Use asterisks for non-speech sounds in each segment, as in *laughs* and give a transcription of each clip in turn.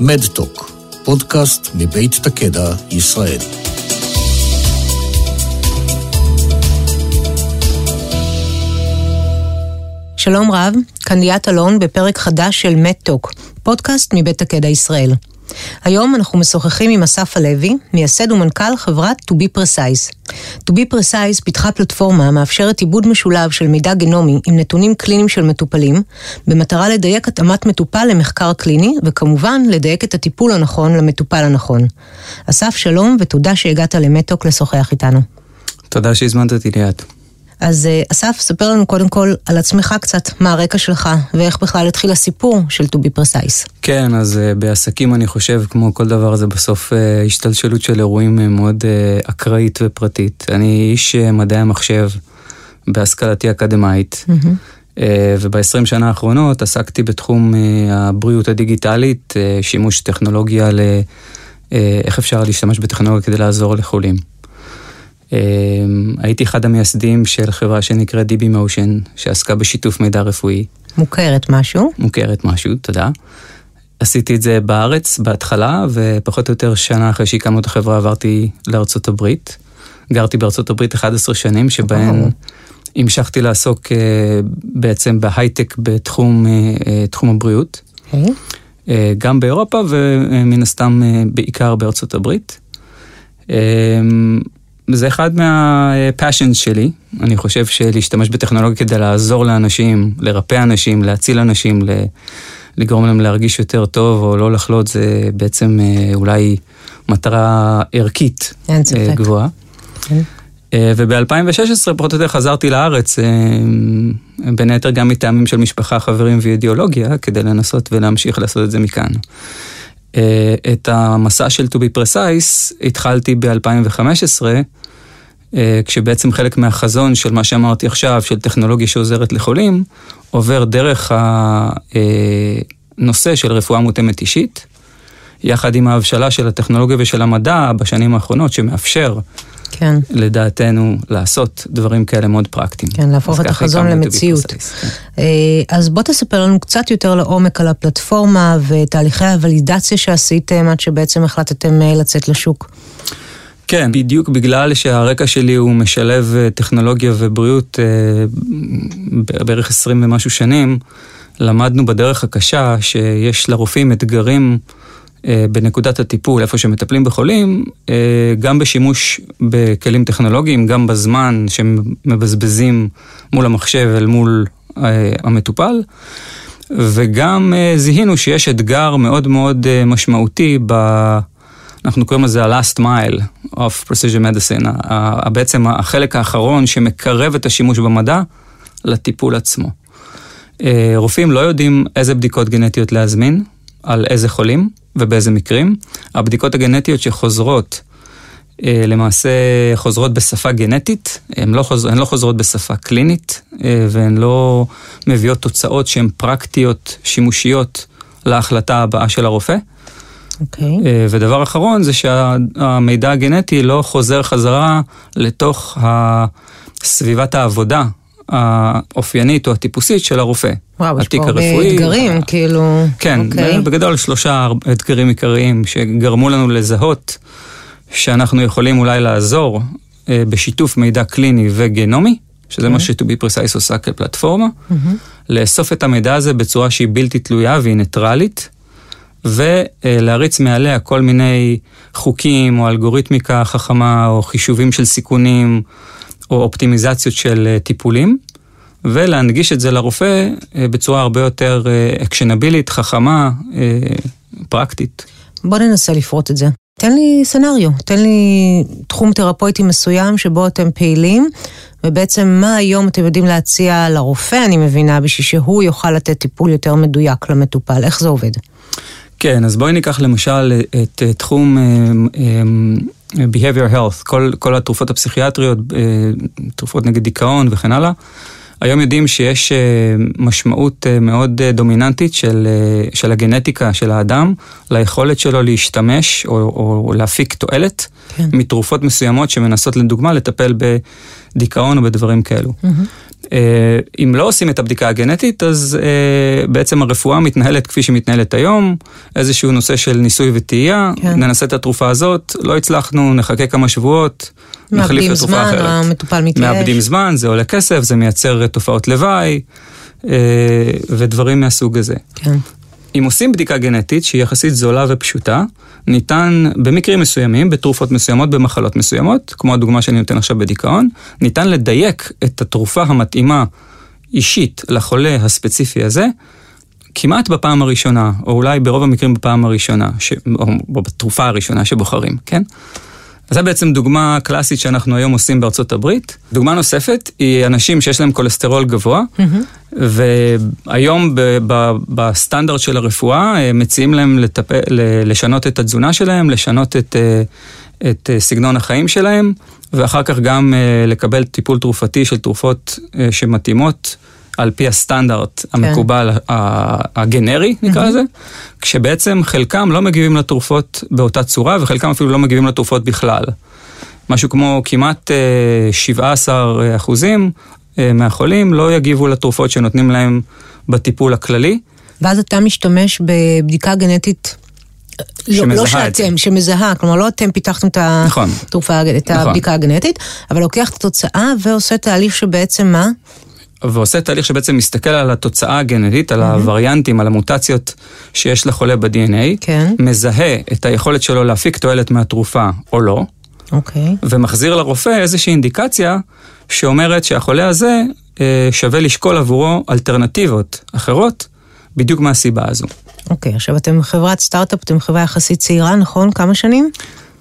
מדטוק, פודקאסט מבית תקדע, ישראל. שלום רב, כאן ליאת אלון בפרק חדש של מדטוק, פודקאסט מבית תקדע ישראל. היום אנחנו משוחחים עם אסף הלוי, מייסד ומנכ"ל חברת To be Precise. To be Precise פיתחה פלטפורמה המאפשרת עיבוד משולב של מידע גנומי עם נתונים קליניים של מטופלים, במטרה לדייק התאמת מטופל למחקר קליני, וכמובן לדייק את הטיפול הנכון למטופל הנכון. אסף, שלום ותודה שהגעת למטוק לשוחח איתנו. תודה שהזמנת אותי ליאת. אז אה, אסף, ספר לנו קודם כל על עצמך קצת, מה הרקע שלך, ואיך בכלל התחיל הסיפור של To be precise. כן, אז uh, בעסקים אני חושב, כמו כל דבר, זה בסוף uh, השתלשלות של אירועים מאוד אקראית ופרטית. אני איש מדעי המחשב בהשכלתי אקדמאית, mm-hmm. uh, וב-20 שנה האחרונות עסקתי בתחום הבריאות הדיגיטלית, שימוש טכנולוגיה ל... איך אפשר להשתמש בטכנולוגיה כדי לעזור לחולים. אמ, הייתי אחד המייסדים של חברה שנקראת DB Motion, שעסקה בשיתוף מידע רפואי. מוכרת משהו? מוכרת משהו, תודה. עשיתי את זה בארץ בהתחלה, ופחות או יותר שנה אחרי שהקמנו את החברה עברתי לארצות הברית. גרתי בארצות הברית 11 שנים, שבהן oh. המשכתי לעסוק uh, בעצם בהייטק בתחום uh, הבריאות. Okay. אוקיי. Uh, גם באירופה ומן הסתם בעיקר בארצות הברית. זה אחד מהפאשנס שלי, אני חושב שלהשתמש בטכנולוגיה כדי לעזור לאנשים, לרפא אנשים, להציל אנשים, לגרום להם להרגיש יותר טוב או לא לחלות, זה בעצם אה, אולי מטרה ערכית אה, גבוהה. כן. אה, וב-2016 פחות או יותר חזרתי לארץ, בין היתר גם מטעמים של משפחה, חברים ואידיאולוגיה, כדי לנסות ולהמשיך לעשות את זה מכאן. אה, את המסע של To be precise התחלתי ב-2015, אה, כשבעצם חלק מהחזון של מה שאמרתי עכשיו, של טכנולוגיה שעוזרת לחולים, עובר דרך הנושא של רפואה מותאמת אישית, יחד עם ההבשלה של הטכנולוגיה ושל המדע בשנים האחרונות, שמאפשר כן. לדעתנו, לעשות דברים כאלה מאוד פרקטיים. כן, להפוך את החזון למציאות. כן. אה, אז בוא תספר לנו קצת יותר לעומק על הפלטפורמה ותהליכי הוולידציה שעשיתם עד שבעצם החלטתם אה, לצאת לשוק. כן, בדיוק בגלל שהרקע שלי הוא משלב אה, טכנולוגיה ובריאות בערך 20 ומשהו שנים, למדנו בדרך הקשה שיש לרופאים אתגרים בנקודת הטיפול, איפה שמטפלים בחולים, אה, גם בשימוש בכלים טכנולוגיים, גם בזמן שמבזבזים מול המחשב אל מול אה, המטופל, וגם זיהינו שיש אתגר מאוד מאוד משמעותי ב... אנחנו קוראים לזה ה-last mile of precision medicine, בעצם החלק האחרון שמקרב את השימוש במדע לטיפול עצמו. רופאים לא יודעים איזה בדיקות גנטיות להזמין, על איזה חולים ובאיזה מקרים. הבדיקות הגנטיות שחוזרות, אה, למעשה חוזרות בשפה גנטית, הן לא, חוז... הן לא חוזרות בשפה קלינית, אה, והן לא מביאות תוצאות שהן פרקטיות, שימושיות, להחלטה הבאה של הרופא. Okay. אוקיי. אה, ודבר אחרון זה שהמידע הגנטי לא חוזר חזרה לתוך סביבת העבודה האופיינית או הטיפוסית של הרופא. וואו, יש פה הרבה אתגרים, כאילו... כן, okay. אוקיי. בגדול שלושה אתגרים עיקריים שגרמו לנו לזהות שאנחנו יכולים אולי לעזור אה, בשיתוף מידע קליני וגנומי, שזה okay. מה אוקיי. ש-To be precise עושה כפלטפורמה, mm-hmm. לאסוף את המידע הזה בצורה שהיא בלתי תלויה והיא ניטרלית, ולהריץ מעליה כל מיני חוקים או אלגוריתמיקה חכמה או חישובים של סיכונים. או אופטימיזציות של אה, טיפולים, ולהנגיש את זה לרופא אה, בצורה הרבה יותר אקשנבילית, חכמה, אה, פרקטית. בוא ננסה לפרוט את זה. תן לי סנאריו, תן לי תחום תרפויטי מסוים שבו אתם פעילים, ובעצם מה היום אתם יודעים להציע לרופא, אני מבינה, בשביל שהוא יוכל לתת טיפול יותר מדויק למטופל, איך זה עובד? כן, אז בואי ניקח למשל את תחום behavior health, כל, כל התרופות הפסיכיאטריות, אה, תרופות נגד דיכאון וכן הלאה. היום יודעים שיש אה, משמעות אה, מאוד דומיננטית של, של הגנטיקה של האדם ליכולת שלו להשתמש או, או להפיק תועלת כן. מתרופות מסוימות שמנסות לדוגמה לטפל בדיכאון או בדברים כאלו. Mm-hmm. אם לא עושים את הבדיקה הגנטית, אז בעצם הרפואה מתנהלת כפי שמתנהלת היום, איזשהו נושא של ניסוי וטעייה, כן. ננסה את התרופה הזאת, לא הצלחנו, נחכה כמה שבועות, נחליף לתרופה אחרת. מאבדים זמן, המטופל מתייאש. מאבדים זמן, זה עולה כסף, זה מייצר תופעות לוואי, ודברים מהסוג הזה. כן. אם עושים בדיקה גנטית שהיא יחסית זולה ופשוטה, ניתן במקרים מסוימים, בתרופות מסוימות, במחלות מסוימות, כמו הדוגמה שאני נותן עכשיו בדיכאון, ניתן לדייק את התרופה המתאימה אישית לחולה הספציפי הזה, כמעט בפעם הראשונה, או אולי ברוב המקרים בפעם הראשונה, ש... או בתרופה הראשונה שבוחרים, כן? אז זו בעצם דוגמה קלאסית שאנחנו היום עושים בארצות הברית. דוגמה נוספת היא אנשים שיש להם כולסטרול גבוה, mm-hmm. והיום ב- ב- בסטנדרט של הרפואה אה, מציעים להם לטפ... לשנות את התזונה שלהם, לשנות את, אה, את אה, סגנון החיים שלהם, ואחר כך גם לקבל טיפול תרופתי של תרופות שמתאימות. על פי הסטנדרט כן. המקובל הגנרי, נקרא לזה, כשבעצם חלקם לא מגיבים לתרופות באותה צורה, וחלקם אפילו לא מגיבים לתרופות בכלל. משהו כמו כמעט 17 אה, אחוזים אה, מהחולים לא יגיבו לתרופות שנותנים להם בטיפול הכללי. ואז אתה משתמש בבדיקה גנטית לא, לא שאתם, שמזהה, כלומר לא אתם פיתחתם את נכון, התרופה, את נכון. הבדיקה הגנטית, אבל לוקח את התוצאה ועושה תהליך שבעצם מה? ועושה תהליך שבעצם מסתכל על התוצאה הגנטית, על mm-hmm. הווריאנטים, על המוטציות שיש לחולה ב-DNA, כן. מזהה את היכולת שלו להפיק תועלת מהתרופה או לא, אוקיי. ומחזיר לרופא איזושהי אינדיקציה שאומרת שהחולה הזה אה, שווה לשקול עבורו אלטרנטיבות אחרות, בדיוק מהסיבה הזו. אוקיי, עכשיו אתם חברת סטארט-אפ, אתם חברה יחסית צעירה, נכון? כמה שנים?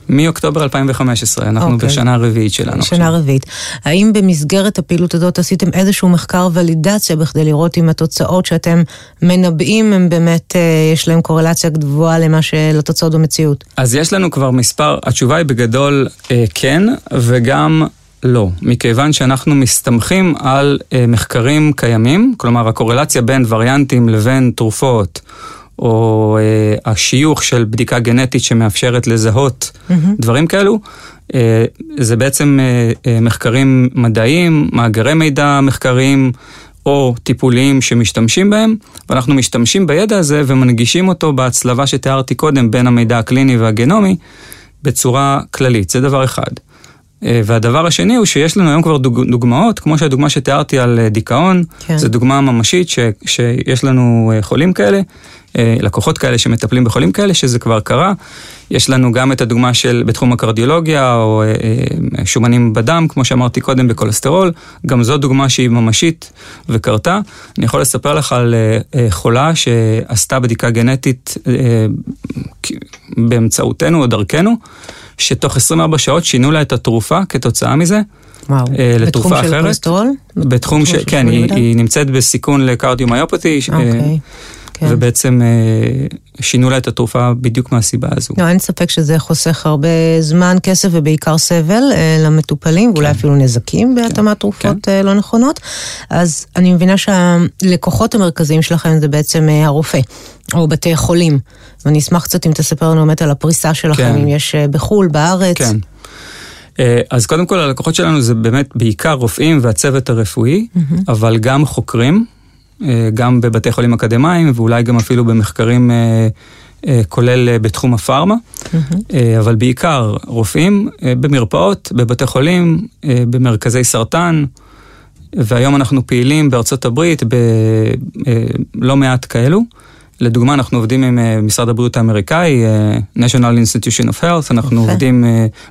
מאוקטובר 2015, אנחנו okay. אוקיי. בשנה הרביעית שלנו. שנה רביעית. האם במסגרת הפעילות הזאת עשיתם איזשהו מחקר ולידציה בכדי לראות אם התוצאות שאתם מנבאים, הם באמת, אה, יש להם קורלציה גבוהה למה לתוצאות במציאות? אז יש לנו כבר מספר, התשובה היא בגדול אה, כן, וגם לא, מכיוון שאנחנו מסתמכים על אה, מחקרים קיימים, כלומר הקורלציה בין וריאנטים לבין תרופות. או אה, השיוך של בדיקה גנטית שמאפשרת לזהות mm-hmm. דברים כאלו, אה, זה בעצם אה, אה, מחקרים מדעיים, מאגרי מידע מחקריים או טיפוליים שמשתמשים בהם, ואנחנו משתמשים בידע הזה ומנגישים אותו בהצלבה שתיארתי קודם בין המידע הקליני והגנומי בצורה כללית, זה דבר אחד. אה, והדבר השני הוא שיש לנו היום כבר דוג, דוגמאות, כמו שהדוגמה שתיארתי על אה, דיכאון, כן. זו דוגמה ממשית ש, שיש לנו אה, חולים כאלה, לקוחות כאלה שמטפלים בחולים כאלה, שזה כבר קרה. יש לנו גם את הדוגמה של בתחום הקרדיולוגיה, או שומנים בדם, כמו שאמרתי קודם, בכולסטרול, גם זו דוגמה שהיא ממשית וקרתה. אני יכול לספר לך על חולה שעשתה בדיקה גנטית באמצעותנו או דרכנו. שתוך 24 שעות שינו לה את התרופה כתוצאה מזה. וואו, אה, לתרופה בתחום אחרת. של כולסטרול? בתחום של, כן, היא, היא נמצאת בסיכון לקרדיומיופתי. אה, אוקיי. כן. ובעצם אה, שינו לה את התרופה בדיוק מהסיבה הזו. לא, אין ספק שזה חוסך הרבה זמן, כסף ובעיקר סבל אה, למטופלים, ואולי כן. אפילו נזקים כן. בהתאמת תרופות כן. לא נכונות. אז אני מבינה שהלקוחות המרכזיים שלכם זה בעצם הרופא, או בתי חולים. ואני אשמח קצת אם תספר לנו באמת על הפריסה שלכם, כן. אם יש בחו"ל, בארץ. כן. אז קודם כל הלקוחות שלנו זה באמת בעיקר רופאים והצוות הרפואי, mm-hmm. אבל גם חוקרים. אה, גם בבתי חולים אקדמיים ואולי גם אפילו במחקרים אה, אה, כולל בתחום הפארמה, mm-hmm. אבל בעיקר רופאים במרפאות, בבתי חולים, במרכזי סרטן, והיום אנחנו פעילים בארצות הברית בלא מעט כאלו. לדוגמה, אנחנו עובדים עם משרד הבריאות האמריקאי, National Institution of Health, אנחנו okay. עובדים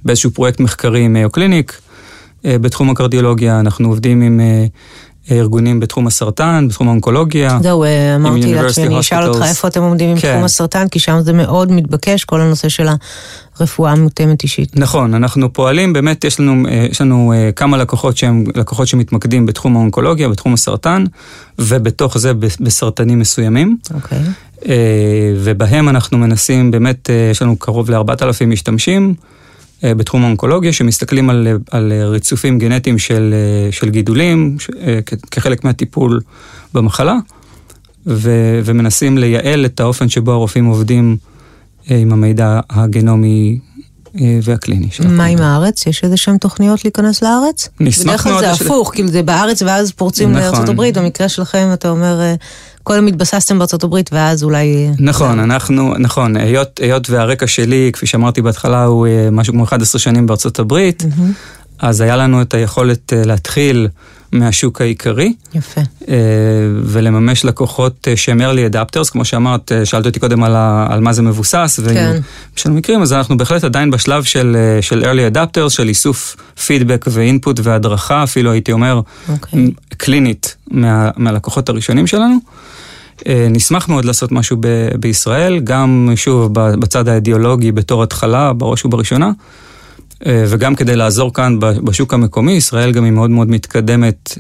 באיזשהו פרויקט מחקרי עם מאו קליניק. בתחום הקרדיולוגיה, אנחנו עובדים עם ארגונים בתחום הסרטן, בתחום האונקולוגיה. זהו, אה, אמרתי לעצמי, אני אשאל אותך איפה אתם עומדים עם כן. תחום הסרטן, כי שם זה מאוד מתבקש, כל הנושא של הרפואה המותאמת אישית. נכון, אנחנו פועלים, באמת יש לנו, אה, יש לנו אה, כמה לקוחות שהם לקוחות שמתמקדים בתחום האונקולוגיה, בתחום הסרטן, ובתוך זה בסרטנים מסוימים. אוקיי. ובהם אנחנו מנסים, באמת, יש לנו קרוב ל-4,000 משתמשים. אה, בתחום האונקולוגיה, שמסתכלים על, על ריצופים גנטיים של, אה, של גידולים אה, כחלק מהטיפול במחלה, ו, ומנסים לייעל את האופן שבו הרופאים עובדים עם המידע הגנומי והקליני. מה עם הארץ? יש איזה שהן תוכניות להיכנס לארץ? נשמח מאוד. בדרך כלל זה הפוך, כאילו זה בארץ ואז פורצים נכון. לארצות הברית, במקרה שלכם אתה אומר, אה, קודם התבססתם בארצות הברית ואז אולי... נכון, אנחנו, נכון, היות, היות והרקע שלי, כפי שאמרתי בהתחלה, הוא אה, משהו כמו 11 שנים בארצות הברית, אז היה לנו את היכולת אה, להתחיל מהשוק העיקרי. יפה. אה, ולממש לקוחות אה, שהם early adapters, כמו שאמרת, אה, שאלת אותי קודם על, ה, על מה זה מבוסס, כן. ובשל מקרים, אז אנחנו בהחלט עדיין בשלב של, של early adapters, של איסוף פידבק ואינפוט והדרכה, אפילו הייתי אומר, אוקיי. מ- קלינית מה, מהלקוחות הראשונים שלנו. נשמח מאוד לעשות משהו ב- בישראל, גם שוב בצד האידיאולוגי בתור התחלה, בראש ובראשונה, וגם כדי לעזור כאן בשוק המקומי, ישראל גם היא מאוד מאוד מתקדמת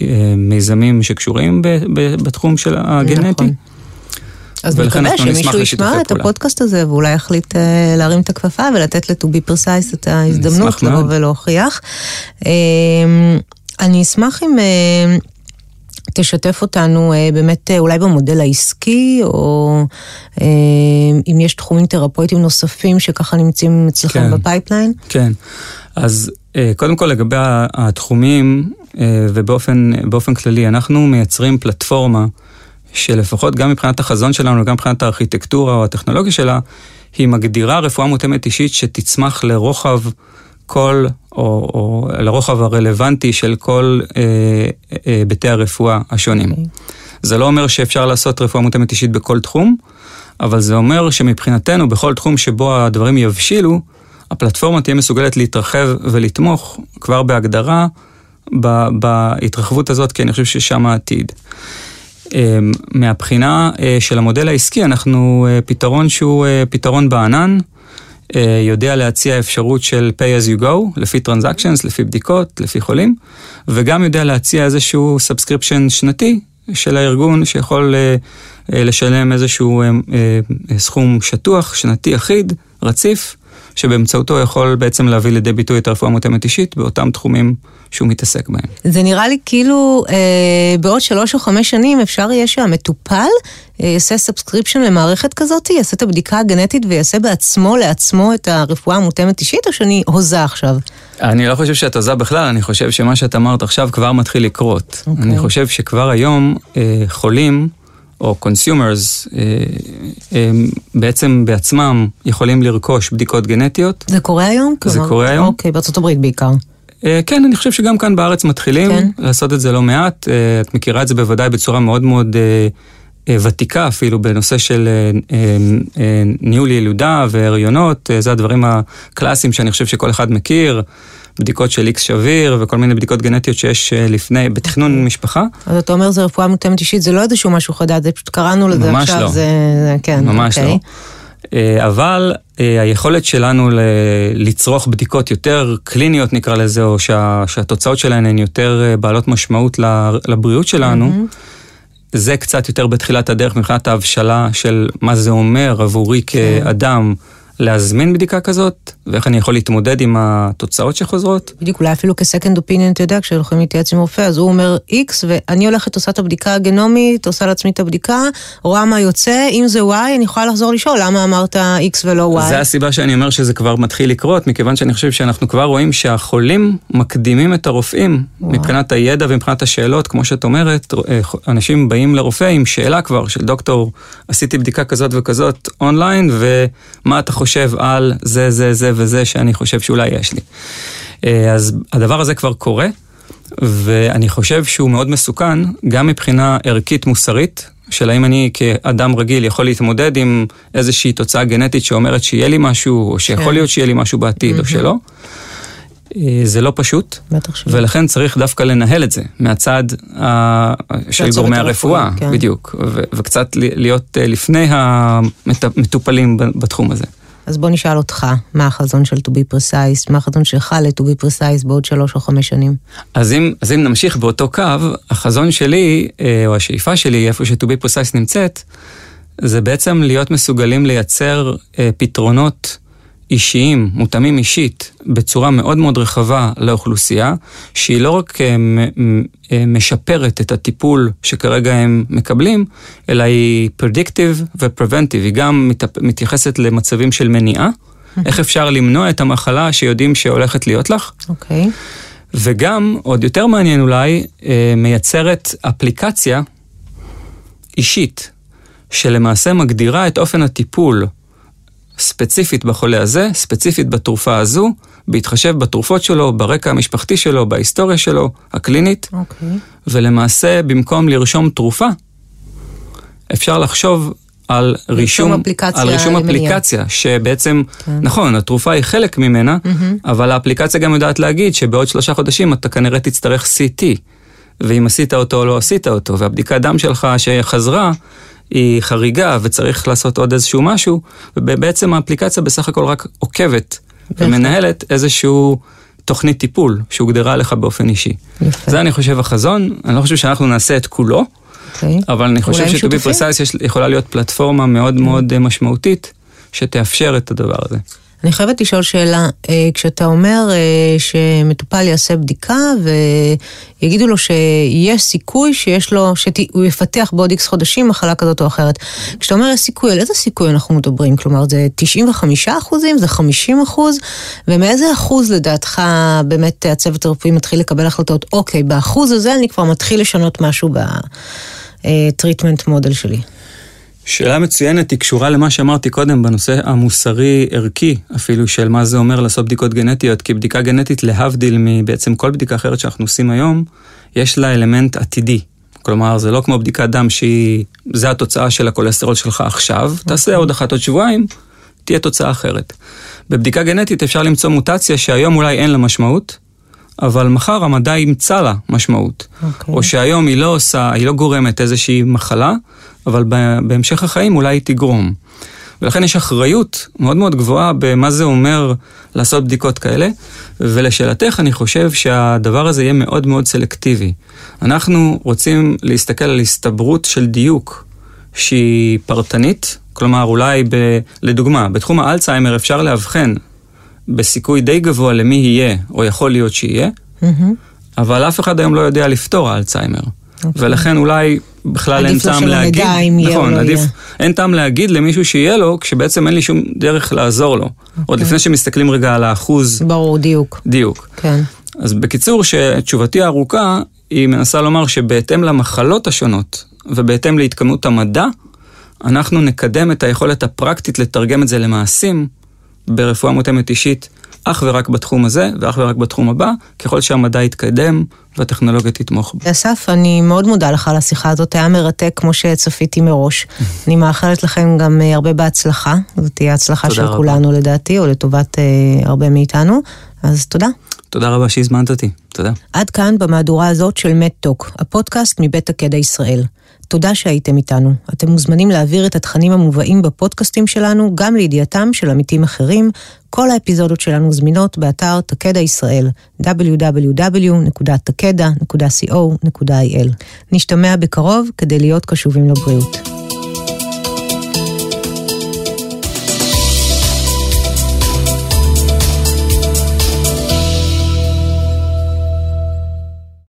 במיזמים שקשורים ב- ב- בתחום של הגנטי. נכון. אז נקווה שמישהו ישמע את. הפודקאסט הזה ואולי יחליט אה, להרים את הכפפה ולתת ל-to be precise את ההזדמנות לבוא. ולהוכיח. אה, אני אשמח אם אה, תשתף אותנו אה, באמת אה, אולי במודל העסקי, או אה, אם יש תחומים תרפויטיים נוספים שככה נמצאים אצלכם כן. ב pipeline. כן, אז קודם כל לגבי התחומים, ובאופן באופן כללי, אנחנו מייצרים פלטפורמה שלפחות גם מבחינת החזון שלנו, גם מבחינת הארכיטקטורה או הטכנולוגיה שלה, היא מגדירה רפואה מותאמת אישית שתצמח לרוחב כל, או, או לרוחב הרלוונטי של כל אה, אה, היבטי הרפואה השונים. אוקיי. זה לא אומר שאפשר לעשות רפואה מותאמת אישית בכל תחום, אבל זה אומר שמבחינתנו, בכל תחום שבו הדברים יבשילו, הפלטפורמה תהיה מסוגלת להתרחב ולתמוך כבר בהגדרה ב- בהתרחבות הזאת, כי אני חושב ששם העתיד. אה, מהבחינה אה, של המודל העסקי, אנחנו אה, פתרון שהוא אה, פתרון בענן, אה, יודע להציע אפשרות של pay as you go, לפי טרנזקשנס, לפי בדיקות, לפי חולים, וגם יודע להציע איזשהו subscription שנתי של הארגון שיכול אה, אה, לשלם איזשהו אה, אה, סכום שטוח, שנתי אחיד, רציף, שבאמצעותו יכול בעצם להביא לידי ביטוי את הרפואה המותאמת אישית באותם תחומים שהוא מתעסק בהם. זה נראה לי כאילו אה, בעוד שלוש או חמש שנים אפשר יהיה שהמטופל אה, יעשה subscription למערכת כזאת, יעשה את הבדיקה הגנטית ויעשה בעצמו לעצמו את הרפואה המותאמת אישית, או שאני הוזה עכשיו? אני לא חושב שאת הוזה בכלל, אני חושב שמה שאת אמרת עכשיו כבר מתחיל לקרות. אוקיי. אני חושב שכבר היום אה, חולים או consumers אה, אה, בעצם בעצמם יכולים לרכוש בדיקות גנטיות. זה קורה היום? זה כלומר- קורה היום. אוקיי, בארצות הברית בעיקר. אה, כן, אני חושב שגם כאן בארץ מתחילים כן. לעשות את זה לא מעט. אה, את מכירה את זה בוודאי בצורה מאוד מאוד ותיקה אפילו בנושא של ניהול ילודה והריונות, זה הדברים הקלאסיים שאני חושב שכל אחד מכיר. בדיקות של איקס שביר וכל מיני בדיקות גנטיות שיש אה, לפני, בתכנון משפחה. אז אתה אומר זה רפואה מותאמת אישית, זה לא איזשהו משהו חדש, זה פשוט קראנו לזה עכשיו, לא. זה, זה כן, ממש אוקיי. לא. אה, אבל אה, היכולת שלנו ל- לצרוך בדיקות יותר קליניות נקרא לזה, או שה, שהתוצאות שלהן הן יותר בעלות משמעות ל- לבריאות שלנו, זה קצת יותר בתחילת הדרך מבחינת ההבשלה של מה זה אומר עבורי כאדם להזמין בדיקה כזאת, ואיך אני יכול להתמודד עם התוצאות שחוזרות. בדיוק, אולי אפילו כ-second opinion, אתה יודע, כשהולכים להתייעץ עם רופא, אז הוא אומר X, ואני הולכת, עושה את הבדיקה הגנומית, עושה לעצמי את הבדיקה, רואה מה יוצא, אם זה Y, אני יכולה לחזור לשאול, למה אמרת X ולא Y? זה הסיבה שאני אומר שזה כבר מתחיל לקרות, מכיוון שאני חושב שאנחנו כבר רואים שהחולים מקדימים את הרופאים וואו. מבחינת הידע ומבחינת השאלות, כמו שאת אומרת, אה, אנשים באים לרופא עם שאלה כבר של דוקטור, עשיתי בדיקה כזאת וכזאת אונליין, ומה אתה חושב על זה, זה, זה וזה שאני חושב שאולי יש לי. אה, אז הדבר הזה כבר קורה. ואני חושב שהוא מאוד מסוכן, גם מבחינה ערכית מוסרית, של האם אני כאדם רגיל יכול להתמודד עם איזושהי תוצאה גנטית שאומרת שיהיה לי משהו, או שיכול כן. להיות שיהיה לי משהו בעתיד, או שלא. אה, זה לא פשוט. ולכן צריך דווקא לנהל את זה מהצד ה- של גורמי הרפואי, הרפואה, כן. בדיוק, ו- וקצת להיות אה, לפני המטופלים בתחום הזה. אז בוא נשאל אותך, מה החזון של to be precise, מה החזון שלך ל-to be precise בעוד שלוש או חמש שנים? אז אם, אז אם נמשיך באותו קו, החזון שלי, אה, או השאיפה שלי, איפה ש-to be precise נמצאת, זה בעצם להיות מסוגלים לייצר אה, פתרונות אישיים, מותאמים אישית, בצורה מאוד מאוד רחבה לאוכלוסייה, שהיא לא רק אה, אה, משפרת את הטיפול שכרגע הם מקבלים, אלא היא predictive ו-preventive, היא גם מת- מתייחסת למצבים של מניעה. איך אפשר למנוע את המחלה שיודעים שהולכת להיות לך. אוקיי. וגם, עוד יותר מעניין אולי, אה, מייצרת אפליקציה אישית, שלמעשה מגדירה את אופן הטיפול ספציפית בחולה הזה, ספציפית בתרופה הזו, בהתחשב בתרופות שלו, ברקע המשפחתי שלו, בהיסטוריה שלו, הקלינית, אוקיי. ולמעשה במקום לרשום תרופה, אפשר לחשוב על רישום, אפליקציה על רישום. אפליקציה, שבעצם, כן. נכון, התרופה היא חלק ממנה, אבל האפליקציה גם יודעת להגיד שבעוד שלושה חודשים אתה כנראה תצטרך CT, ואם עשית אותו או לא עשית אותו, והבדיקת דם שלך שחזרה, היא חריגה וצריך לעשות עוד איזשהו משהו, ובעצם האפליקציה בסך הכל רק עוקבת ומנהלת איזשהו תוכנית טיפול שהוגדרה לך באופן אישי. יפה. זה אני חושב החזון, אני לא חושב שאנחנו נעשה את כולו, אוקיי. אבל אני חושב שטובי? פרסייס יכולה להיות פלטפורמה מאוד מאוד אה, משמעותית, שתאפשר את הדבר הזה. אני חייבת לשאול שאלה, אה, כשאתה אומר אה, שמטופל יעשה בדיקה ויגידו לו שיש סיכוי שיש לו, שהוא יפתח בעוד איקס חודשים מחלה כזאת או אחרת, כשאתה אומר יש סיכוי, על איזה סיכוי אנחנו מדברים? כלומר זה 95 אחוזים, זה 50 אחוז, ומאיזה אחוז לדעתך באמת הצוות הרפואי מתחיל לקבל החלטות, אוקיי, באחוז הזה אני כבר מתחיל לשנות משהו בטריטמנט מודל שלי. שאלה מצוינת, היא קשורה למה שאמרתי קודם בנושא המוסרי-ערכי אפילו של מה זה אומר לעשות בדיקות גנטיות, כי בדיקה גנטית להבדיל מבעצם כל בדיקה אחרת שאנחנו עושים היום, יש לה אלמנט עתידי. כלומר, זה לא כמו בדיקת דם שהיא, זה התוצאה של הכולסטרול שלך עכשיו, תעשה עוד אחת עוד שבועיים, תהיה תוצאה אחרת. בבדיקה גנטית אפשר למצוא מוטציה שהיום אולי אין לה משמעות, אבל מחר המדע ימצא לה משמעות. אוקיי. או שהיום היא לא עושה, היא לא גורמת איזושהי מחלה, אבל בהמשך החיים אולי היא תגרום. ולכן יש אחריות מאוד מאוד גבוהה במה זה אומר לעשות בדיקות כאלה, ולשאלתך אני חושב שהדבר הזה יהיה מאוד מאוד סלקטיבי. אנחנו רוצים להסתכל על הסתברות של דיוק שהיא פרטנית, כלומר אולי ב, לדוגמה, בתחום האלצהיימר אפשר לאבחן בסיכוי די גבוה למי יהיה, או יכול להיות שיהיה. אבל אף אחד היום לא יודע לפתור האלצהיימר. אוקיי. ולכן אולי בכלל אין טעם להגיד, נכון, לא עדיף, יהיה. אין טעם להגיד למישהו שיהיה לו, כשבעצם אין לי שום דרך לעזור לו. אוקיי. עוד לפני שמסתכלים רגע על האחוז ברור, דיוק. דיוק. כן. אז בקיצור, שתשובתי הארוכה, היא מנסה לומר שבהתאם למחלות השונות ובהתאם להתקדמות המדע, אנחנו נקדם את היכולת הפרקטית לתרגם את זה למעשים ברפואה מותאמת אישית, אך ורק בתחום הזה ואך ורק בתחום הבא, ככל שהמדע יתקדם והטכנולוגיה תתמוך בו. אסף, אני מאוד מודה לך על השיחה הזאת, היה מרתק כמו שצפיתי מראש. *laughs* אני מאחלת לכם גם אה, הרבה בהצלחה, זאת תהיה הצלחה של רבה. כולנו לדעתי, או לטובת אה, הרבה מאיתנו, אז תודה. תודה רבה שהזמנת אותי, תודה. עד כאן במהדורה הזאת של מדטוק, הפודקאסט מבית הקדע ישראל. תודה שהייתם איתנו. אתם מוזמנים להעביר את התכנים המובאים בפודקאסטים שלנו גם לידיעתם של עמיתים אחרים. כל האפיזודות שלנו זמינות באתר תקדע ישראל, www.takeda.co.il. נשתמע בקרוב כדי להיות קשובים לבריאות.